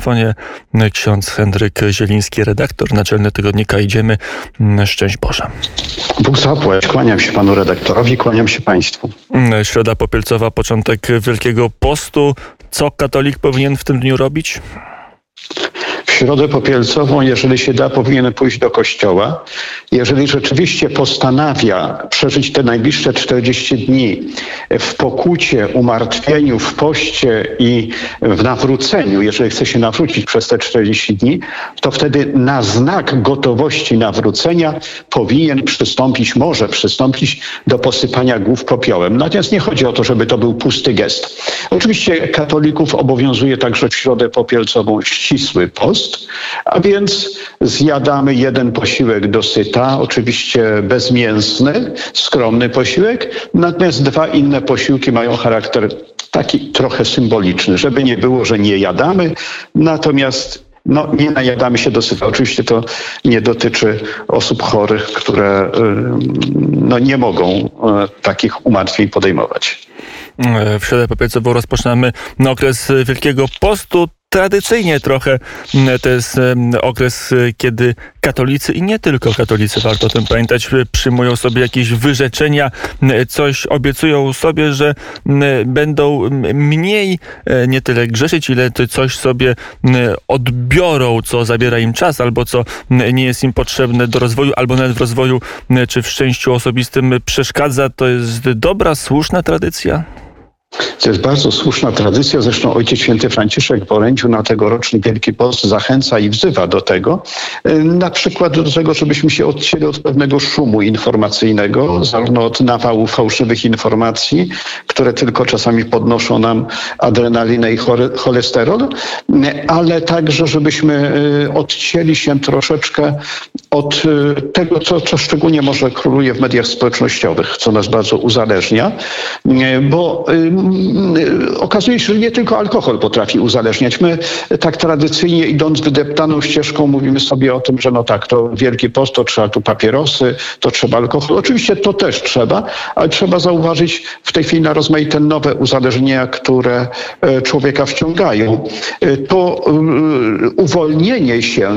telefonie ksiądz Henryk Zieliński, redaktor naczelny tygodnika Idziemy. Szczęść Boże. Bóg zapłać. Kłaniam się panu redaktorowi, kłaniam się państwu. Środa Popielcowa, początek Wielkiego Postu. Co katolik powinien w tym dniu robić? Środę Popielcową, jeżeli się da, powinien pójść do kościoła. Jeżeli rzeczywiście postanawia przeżyć te najbliższe 40 dni w pokucie, umartwieniu, w poście i w nawróceniu, jeżeli chce się nawrócić przez te 40 dni, to wtedy na znak gotowości nawrócenia powinien przystąpić, może przystąpić do posypania głów popiołem. Natomiast nie chodzi o to, żeby to był pusty gest. Oczywiście katolików obowiązuje także w Środę Popielcową ścisły post, a więc zjadamy jeden posiłek dosyta, oczywiście bezmięsny, skromny posiłek, natomiast dwa inne posiłki mają charakter taki trochę symboliczny, żeby nie było, że nie jadamy, natomiast no, nie najadamy się dosyta. Oczywiście to nie dotyczy osób chorych, które no, nie mogą y, takich umartwień podejmować. W Środę Popielcową rozpoczynamy okres Wielkiego Postu tradycyjnie trochę mm, to jest okres, y, kiedy katolicy i nie tylko katolicy, warto o tym pamiętać, y, przyjmują sobie jakieś wyrzeczenia, coś obiecują sobie, że będą mniej e, nie tyle grzeszyć, ile coś sobie odbiorą, co zabiera im czas, albo co nie jest im potrzebne do rozwoju, albo nawet w rozwoju czy w szczęściu osobistym przeszkadza. To jest dobra, słuszna tradycja? To jest bardzo słuszna tradycja. Zresztą Ojciec Święty Franciszek w orędziu na tegoroczny Wielki Post zachęca i wzywa do tego. Y, na przykład do tego, żebyśmy się odcięli od pewnego szumu informacyjnego, zarówno od nawału fałszywych informacji, które tylko czasami podnoszą nam adrenalinę i cholesterol, ale także, żebyśmy y, odcięli się troszeczkę od y, tego, co, co szczególnie może króluje w mediach społecznościowych, co nas bardzo uzależnia, bo okazuje się, że nie tylko alkohol potrafi uzależniać. My tak tradycyjnie idąc wydeptaną ścieżką mówimy sobie o tym, że no tak, to wielki post, to trzeba tu papierosy, to trzeba alkohol. Oczywiście to też trzeba, ale trzeba zauważyć w tej chwili na rozmaite nowe uzależnienia, które e, człowieka wciągają. E, to e, uwolnienie się,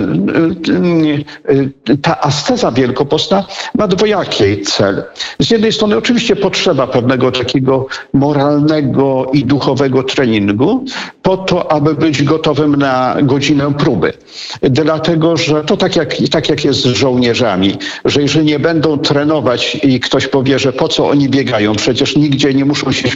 ta asceza wielkopostna ma dwojaki cel. Z jednej strony oczywiście potrzeba pewnego takiego moralnego i duchowego treningu po to, aby być gotowym na godzinę próby. Dlatego, że to tak jak, tak jak jest z żołnierzami, że jeżeli nie będą trenować i ktoś powie, że po co oni biegają, przecież nigdzie nie muszą się,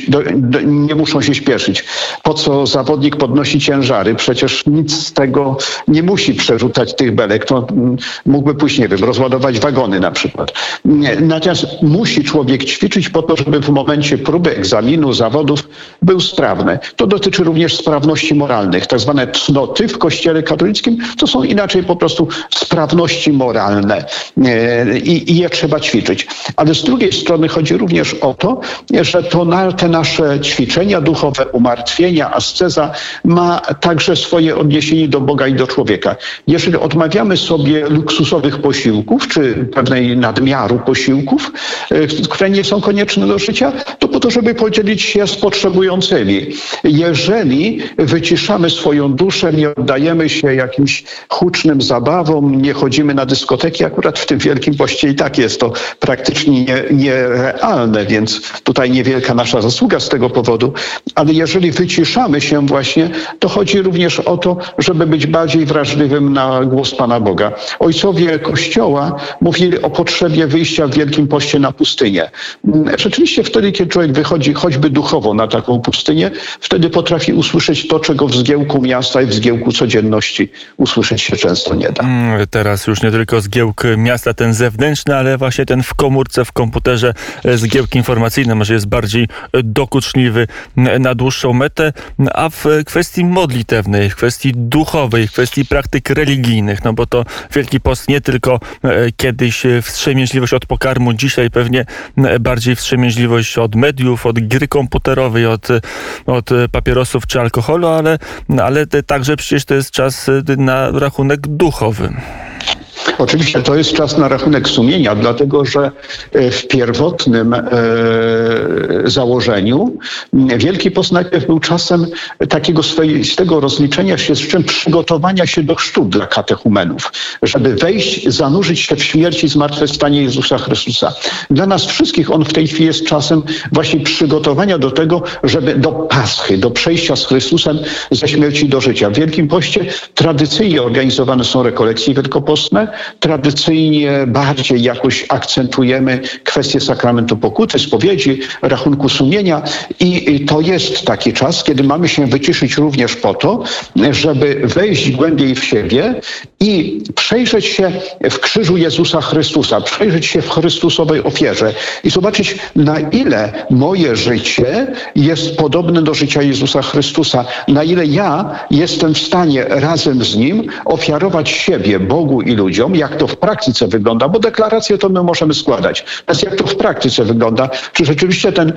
nie muszą się śpieszyć. Po co zawodnik podnosi ciężary? Przecież nic z tego nie musi przerzucać tych belek. To mm, mógłby pójść, nie wiem, rozładować wagony na przykład. Nie. Natomiast musi człowiek ćwiczyć po to, żeby w momencie próby egzaminu, zawodów był sprawny. To dotyczy również sprawności moralnych. Tak zwane cnoty w kościele katolickim to są inaczej po prostu sprawności moralne e, i, i je trzeba ćwiczyć. Ale z drugiej strony chodzi również o to, że to na, te nasze ćwiczenia duchowe, umartwienia, asceza ma także swoje odniesienie do Boga i do człowieka. Jeżeli odmawiamy sobie luksusowych posiłków, czy pewnej nadmiaru posiłków, e, które nie są konieczne do życia, to po to, żeby podzielić się z potrzebującymi. Jeżeli wyciszamy swoją duszę, nie oddajemy się jakimś hucznym zabawom, nie chodzimy na dyskoteki, akurat w tym Wielkim Poście i tak jest to praktycznie nierealne, więc tutaj niewielka nasza zasługa z tego powodu, ale jeżeli wyciszamy się właśnie, to chodzi również o to, żeby być bardziej wrażliwym na głos Pana Boga. Ojcowie Kościoła mówili o potrzebie wyjścia w Wielkim Poście na pustynię. Rzeczywiście wtedy, kiedy człowiek wychodzi choćby duchowo na taką pustynię, wtedy potrafi usłyszeć to, czego w zgiełku miasta i w zgiełku codzienności usłyszeć się często nie da. Mm, teraz już nie tylko zgiełk miasta, ten zewnętrzny, ale właśnie ten w komórce, w komputerze e, zgiełk informacyjny może jest bardziej e, dokuczliwy na dłuższą metę, a w kwestii modlitewnej, w kwestii duchowej, w kwestii praktyk religijnych, no bo to Wielki Post nie tylko e, kiedyś wstrzemięźliwość od pokarmu, dzisiaj pewnie bardziej wstrzemięźliwość od mediów, od gry komputerowej, od, od papierosów czy alkoholu, ale, ale także przecież to jest czas na rachunek duchowy. Oczywiście to jest czas na rachunek sumienia, dlatego że e, w pierwotnym e, założeniu Wielki Post najpierw był czasem takiego swoistego rozliczenia się, z czym przygotowania się do chrztu dla katechumenów, żeby wejść, zanurzyć się w śmierci i zmartwychwstanie Jezusa Chrystusa. Dla nas wszystkich on w tej chwili jest czasem właśnie przygotowania do tego, żeby do Paschy, do przejścia z Chrystusem ze śmierci do życia. W Wielkim Poście tradycyjnie organizowane są rekolekcje wielkopostne, tradycyjnie bardziej jakoś akcentujemy kwestię sakramentu pokuty, spowiedzi, rachunku sumienia i to jest taki czas, kiedy mamy się wyciszyć również po to, żeby wejść głębiej w siebie i przejrzeć się w krzyżu Jezusa Chrystusa, przejrzeć się w Chrystusowej ofierze i zobaczyć, na ile moje życie jest podobne do życia Jezusa Chrystusa, na ile ja jestem w stanie razem z Nim ofiarować siebie Bogu i ludziom, jak to w praktyce wygląda, bo deklaracje to my możemy składać. Natomiast jak to w praktyce wygląda, czy rzeczywiście ten e,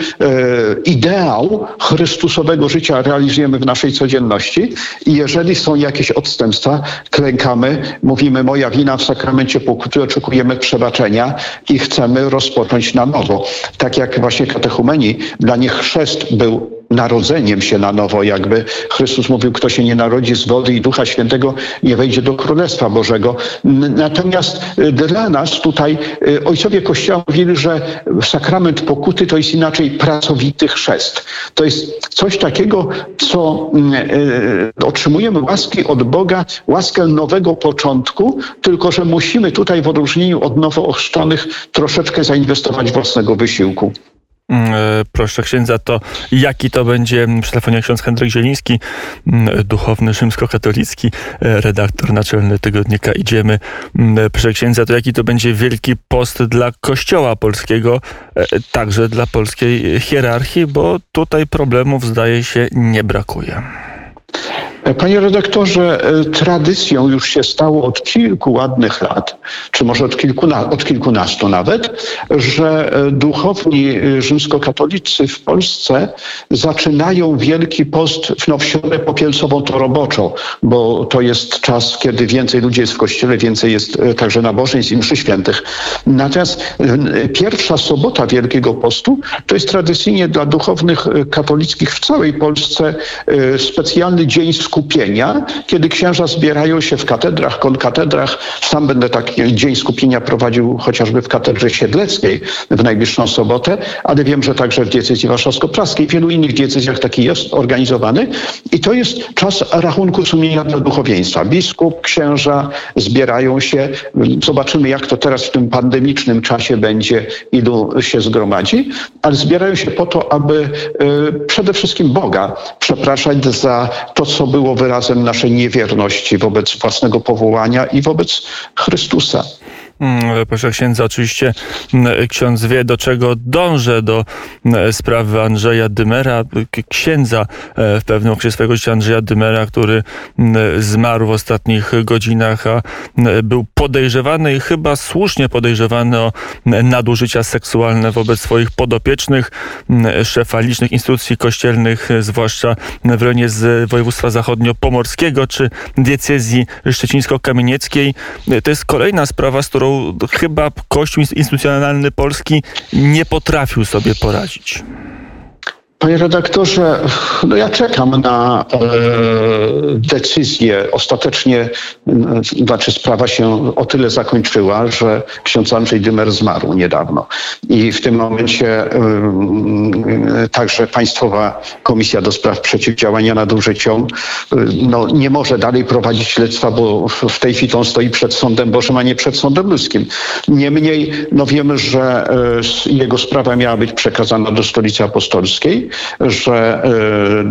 ideał Chrystusowego życia realizujemy w naszej codzienności i jeżeli są jakieś odstępstwa, klękamy, mówimy moja wina w sakramencie pokuty, oczekujemy przebaczenia i chcemy rozpocząć na nowo. Tak jak właśnie katechumeni, dla nich chrzest był narodzeniem się na nowo, jakby Chrystus mówił, kto się nie narodzi z wody i Ducha Świętego, nie wejdzie do Królestwa Bożego. Natomiast y, dla nas tutaj y, ojcowie Kościoła mówili, że sakrament pokuty to jest inaczej pracowity chrzest. To jest coś takiego, co y, otrzymujemy łaski od Boga, łaskę nowego początku, tylko że musimy tutaj w odróżnieniu od nowo ochrzczonych troszeczkę zainwestować własnego wysiłku. Mm, e, proszę księdza, to jaki to będzie przy telefonie ksiądz Henryk Zieliński, mm, duchowny rzymskokatolicki, e, redaktor naczelny tygodnika Idziemy. Mm, proszę księdza, to jaki to będzie wielki post dla Kościoła polskiego, e, także dla polskiej hierarchii, bo tutaj problemów zdaje się nie brakuje. Panie redaktorze, e, tradycją już się stało od kilku ładnych lat, czy może od, kilkuna, od kilkunastu nawet, że e, duchowni e, rzymskokatolicy w Polsce zaczynają Wielki Post no, w środę popielcową to roboczą, bo to jest czas, kiedy więcej ludzi jest w kościele, więcej jest także nabożeństw i mszy świętych. Natomiast pierwsza sobota Wielkiego Postu to jest tradycyjnie dla duchownych katolickich w całej Polsce specjalny dzień skupienia, kiedy księża zbierają się w katedrach, konkatedrach. Sam będę taki dzień skupienia prowadził chociażby w katedrze siedleckiej w najbliższą sobotę, ale wiem, że także w diecezji warszawsko-praskiej, w wielu innych diecezjach taki jest organizowany. I to jest czas rachunku sumienia dla duchowieństwa. Biskup, księża zbierają się. Zobaczymy, jak to teraz w tym pandemicznym czasie będzie, ilu się zgromadzi, ale zbierają się po to, aby y, przede wszystkim Boga przepraszać za to, co było było wyrazem naszej niewierności wobec własnego powołania i wobec Chrystusa. Mm, proszę księdza, oczywiście mm, ksiądz wie, do czego dążę, do mm, sprawy Andrzeja Dymera, księdza e, w pewnym okresie swojego życia Andrzeja Dymera, który zmarł w ostatnich godzinach, a był podejrzewany i chyba słusznie podejrzewany o nadużycia seksualne wobec swoich podopiecznych, szefa licznych instytucji kościelnych, zwłaszcza w rejonie z województwa zachodnio-pomorskiego czy diecezji szczecińsko-kamienieckiej. To jest kolejna sprawa, z którą chyba Kościół instytucjonalny polski nie potrafił sobie poradzić. Panie redaktorze, no ja czekam na e, decyzję. Ostatecznie, e, znaczy sprawa się o tyle zakończyła, że ksiądz Andrzej Dymer zmarł niedawno. I w tym momencie e, także Państwowa Komisja do Spraw Przeciwdziałania Nadużyciom e, no, nie może dalej prowadzić śledztwa, bo w tej chwili on stoi przed sądem Bożym, a nie przed sądem ludzkim. Niemniej no, wiemy, że e, jego sprawa miała być przekazana do Stolicy Apostolskiej że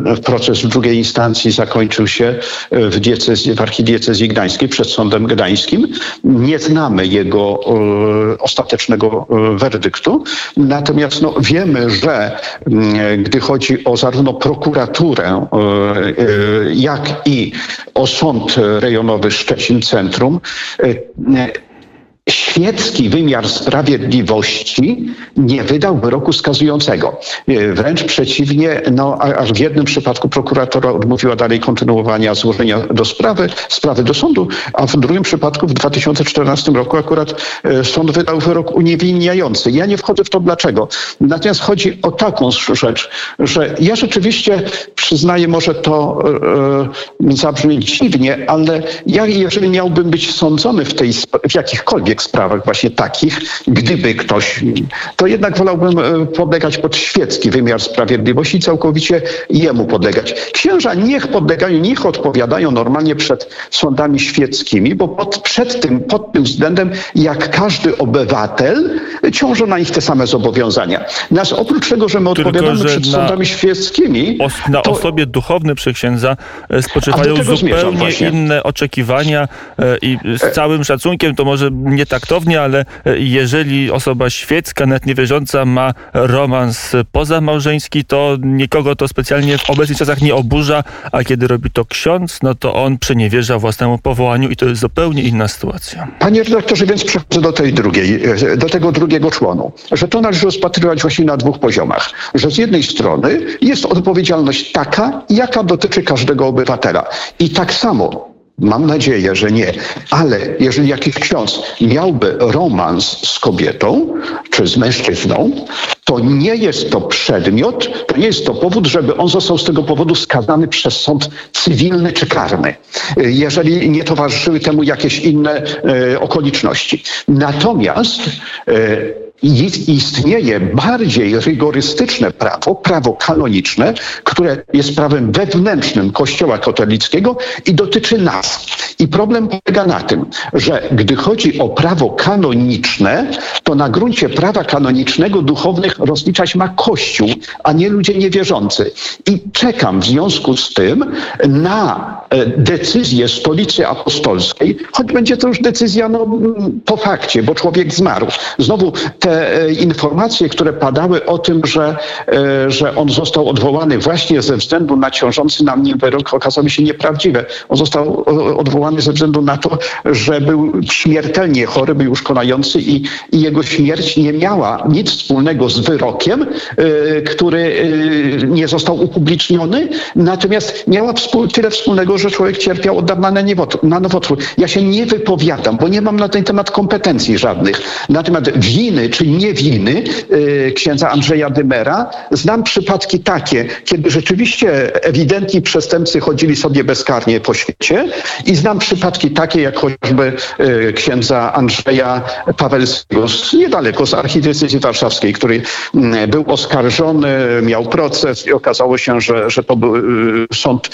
e, proces w drugiej instancji zakończył się e, w, diecezji, w archidiecezji gdańskiej przed sądem gdańskim. Nie znamy jego e, ostatecznego werdyktu, natomiast no, wiemy, że mm, gdy chodzi o zarówno prokuraturę, jak i o sąd rejonowy Szczecin Centrum, świecki wymiar sprawiedliwości nie wydał wyroku skazującego. E, wręcz przeciwnie, no, aż w jednym przypadku prokuratora odmówiła dalej kontynuowania złożenia do sprawy, sprawy do sądu, a w drugim przypadku w 2014 roku akurat e, sąd wydał wyrok uniewinniający. Ja nie wchodzę w to dlaczego. Natomiast chodzi o taką rzecz, że ja rzeczywiście przyznaję, może to e, zabrzmi dziwnie, ale ja jeżeli miałbym być sądzony w, tej, w jakichkolwiek sprawach właśnie takich, gdyby ktoś, to jednak wolałbym e, podlegać pod świecki wymiar sprawiedliwości i całkowicie jemu podlegać. Księża niech podlegają, niech odpowiadają normalnie przed sądami świeckimi, bo pod, przed tym, pod tym względem, jak każdy obywatel, ciążą na nich te same zobowiązania. Nas oprócz tego, że my Tylko, odpowiadamy że przed na, sądami świeckimi... Os, na to, osobie duchownej przy księdza e, spoczywają zupełnie inne oczekiwania e, i z całym szacunkiem, to może nie taktownie, ale e, jeżeli osoba świecka, nawet niewierząca ma romans pozamałżeński, to nikogo to specjalnie w obecnych czasach nie oburza, a kiedy robi to ksiądz, no to on przeniewierza własnemu powołaniu i to jest zupełnie inna sytuacja. Panie redaktorze, więc przechodzę do tej drugiej, do tego drugiego członu, że to należy rozpatrywać właśnie na dwóch poziomach. Że z jednej strony jest odpowiedzialność taka, jaka dotyczy każdego obywatela. I tak samo Mam nadzieję, że nie. Ale jeżeli jakiś ksiądz miałby romans z kobietą czy z mężczyzną, to nie jest to przedmiot, to nie jest to powód, żeby on został z tego powodu skazany przez sąd cywilny czy karny, jeżeli nie towarzyszyły temu jakieś inne e, okoliczności. Natomiast e, istnieje bardziej rygorystyczne prawo, prawo kanoniczne, które jest prawem wewnętrznym Kościoła katolickiego i dotyczy nas. I problem polega na tym, że gdy chodzi o prawo kanoniczne, to na gruncie prawa kanonicznego duchownych rozliczać ma Kościół, a nie ludzie niewierzący. I czekam w związku z tym na decyzję Stolicy Apostolskiej, choć będzie to już decyzja no, po fakcie, bo człowiek zmarł. Znowu te e, informacje, które padały o tym, że, e, że on został odwołany właśnie ze względu na ciążący na nim wyrok, okazały się nieprawdziwe. On został odwołany ze względu na to, że był śmiertelnie chory, był już konający i, i jego śmierć nie miała nic wspólnego z wyrokiem, e, który nie został upubliczniony, natomiast miała tyle wspólnego, że człowiek cierpiał od dawna na nowotwór. Ja się nie wypowiadam, bo nie mam na ten temat kompetencji żadnych. Na temat winy czy niewiny y, księdza Andrzeja Dymera. Znam przypadki takie, kiedy rzeczywiście ewidentni przestępcy chodzili sobie bezkarnie po świecie i znam przypadki takie, jak chociażby y, księdza Andrzeja Pawelskiego, niedaleko z archidiecezji warszawskiej, który mm, był oskarżony, miał proces i okazało się, że, że to był y, sąd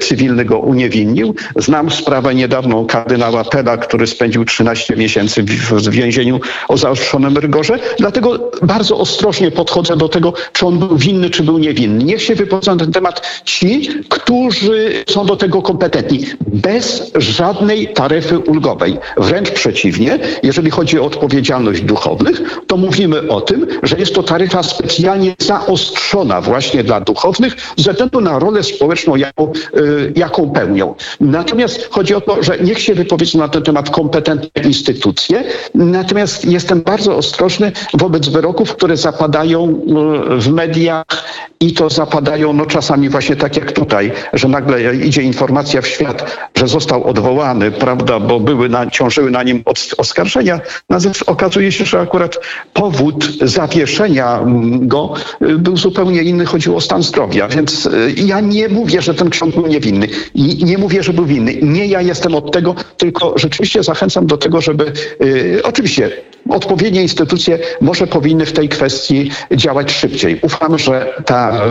cywilny go uniewinnił. Znam sprawę niedawną kardynała Pela, który spędził 13 miesięcy w więzieniu o zaostrzonym rygorze. Dlatego bardzo ostrożnie podchodzę do tego, czy on był winny, czy był niewinny. Niech się wypowiedzą na ten temat ci, którzy są do tego kompetentni. Bez żadnej taryfy ulgowej. Wręcz przeciwnie, jeżeli chodzi o odpowiedzialność duchownych, to mówimy o tym, że jest to taryfa specjalnie zaostrzona właśnie dla duchownych ze względu na rolę społeczną, jaką, y, jaką pełnią. Natomiast chodzi o to, że niech się wypowiedzą na ten temat kompetentne instytucje. Natomiast jestem bardzo ostrożny wobec wyroków, które zapadają y, w mediach i to zapadają no czasami właśnie tak jak tutaj, że nagle idzie informacja w świat, że został odwołany, prawda, bo były na, ciążyły na nim oskarżenia. Natomiast okazuje się, że akurat powód zawieszenia go y, był zupełnie inny, chodziło o stan zdrowia. Więc ja nie mówię, że ten ksiądz był niewinny. I nie mówię, że był winny. Nie ja jestem od tego, tylko rzeczywiście zachęcam do tego, żeby y, oczywiście odpowiednie instytucje może powinny w tej kwestii działać szybciej. Ufam, że ta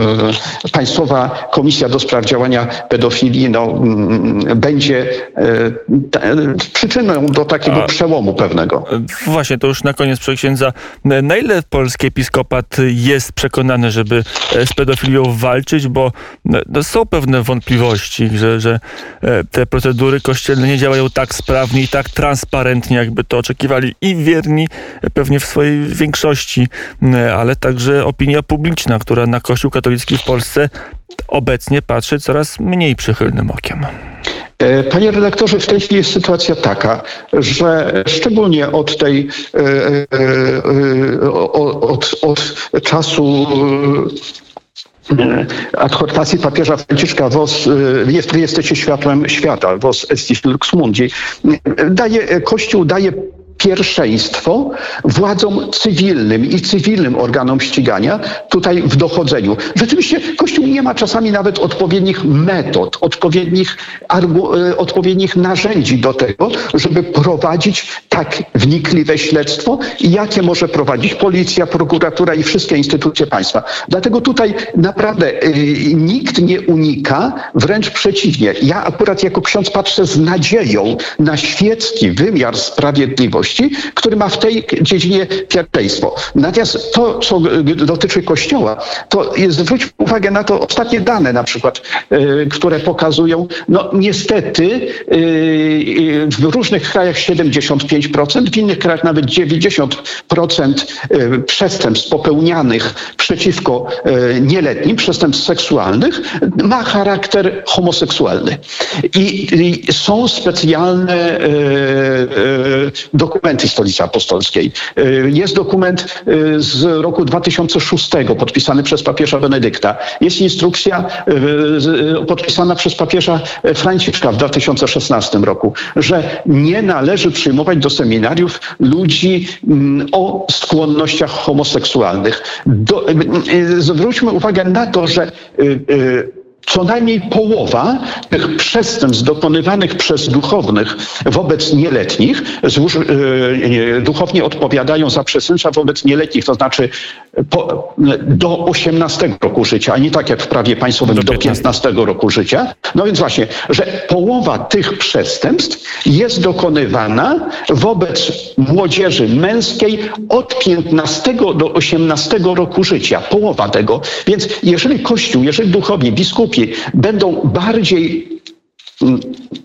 y, Państwowa Komisja do Spraw Działania Pedofilii no, y, będzie y, przyczyną do takiego A, przełomu pewnego. Właśnie, to już na koniec przeksiędza. Na ile polski episkopat jest przekonany, żeby z pedofilią walczyć, bo no, są pewne wątpliwości, że, że e, te procedury kościelne nie działają tak sprawnie i tak transparentnie, jakby to oczekiwali i wierni pewnie w swojej większości, ale także opinia publiczna, która na Kościół katolicki w Polsce obecnie patrzy coraz mniej przychylnym okiem. E, panie redaktorze, w tej chwili jest sytuacja taka, że szczególnie od tej, e, e, od, od czasu adhortacji papieża Franciszka Vos jest, jesteście światłem świata, Vos estis lux mundi, daje, Kościół daje pierwszeństwo władzom cywilnym i cywilnym organom ścigania tutaj w dochodzeniu. Rzeczywiście Kościół nie ma czasami nawet odpowiednich metod, odpowiednich, e, odpowiednich narzędzi do tego, żeby prowadzić tak wnikliwe śledztwo, jakie może prowadzić policja, prokuratura i wszystkie instytucje państwa. Dlatego tutaj naprawdę y, nikt nie unika, wręcz przeciwnie. Ja akurat jako ksiądz patrzę z nadzieją na świecki wymiar sprawiedliwości, który ma w tej dziedzinie pierwszeństwo. Natomiast to, co dotyczy Kościoła, to zwróćmy uwagę na to ostatnie dane na przykład, e, które pokazują, no niestety e, w różnych krajach 75%, w innych krajach nawet 90% e, przestępstw popełnianych przeciwko nieletnim, przestępstw seksualnych ma charakter homoseksualny. I, i są specjalne dokumenty, dokumenty Stolicy Apostolskiej. Y, jest dokument y, z roku 2006 podpisany przez papieża Benedykta. Jest instrukcja y, podpisana przez papieża Franciszka w 2016 roku, że nie należy przyjmować do seminariów ludzi mm, o skłonnościach homoseksualnych. Do, zwróćmy uwagę na to, że co najmniej połowa tych przestępstw dokonywanych przez duchownych wobec nieletnich, e, duchowni odpowiadają za przestępstwa wobec nieletnich, to znaczy po, do 18 roku życia, a nie tak jak w prawie państwowym do 15 roku życia. No więc właśnie, że połowa tych przestępstw jest dokonywana wobec młodzieży męskiej od 15 do 18 roku życia. Połowa tego. Więc jeżeli Kościół, jeżeli duchowni, biskupi, będą bardziej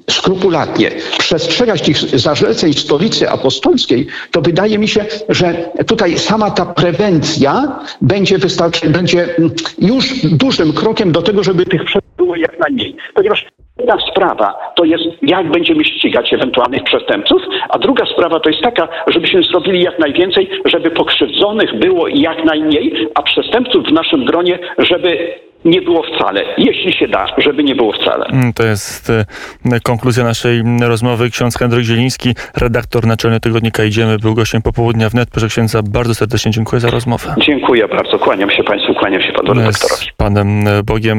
skrupulatnie przestrzegać tych zarzeceń stolicy apostolskiej, to wydaje mi się, że tutaj sama ta prewencja będzie wystarczy, będzie już dużym krokiem do tego, żeby tych przestępstw było jak najmniej. Ponieważ Jedna sprawa to jest, jak będziemy ścigać ewentualnych przestępców, a druga sprawa to jest taka, żebyśmy zrobili jak najwięcej, żeby pokrzywdzonych było jak najmniej, a przestępców w naszym gronie, żeby nie było wcale, jeśli się da, żeby nie było wcale. Mm, to jest e, konkluzja naszej rozmowy. Ksiądz Henryk Zieliński, redaktor naczelny tygodnika Idziemy, był gościem popołudnia wnet. Proszę księdza, bardzo serdecznie dziękuję za rozmowę. Dziękuję bardzo, kłaniam się Państwu, kłaniam się Panu redaktorowi. Z Panem Bogiem.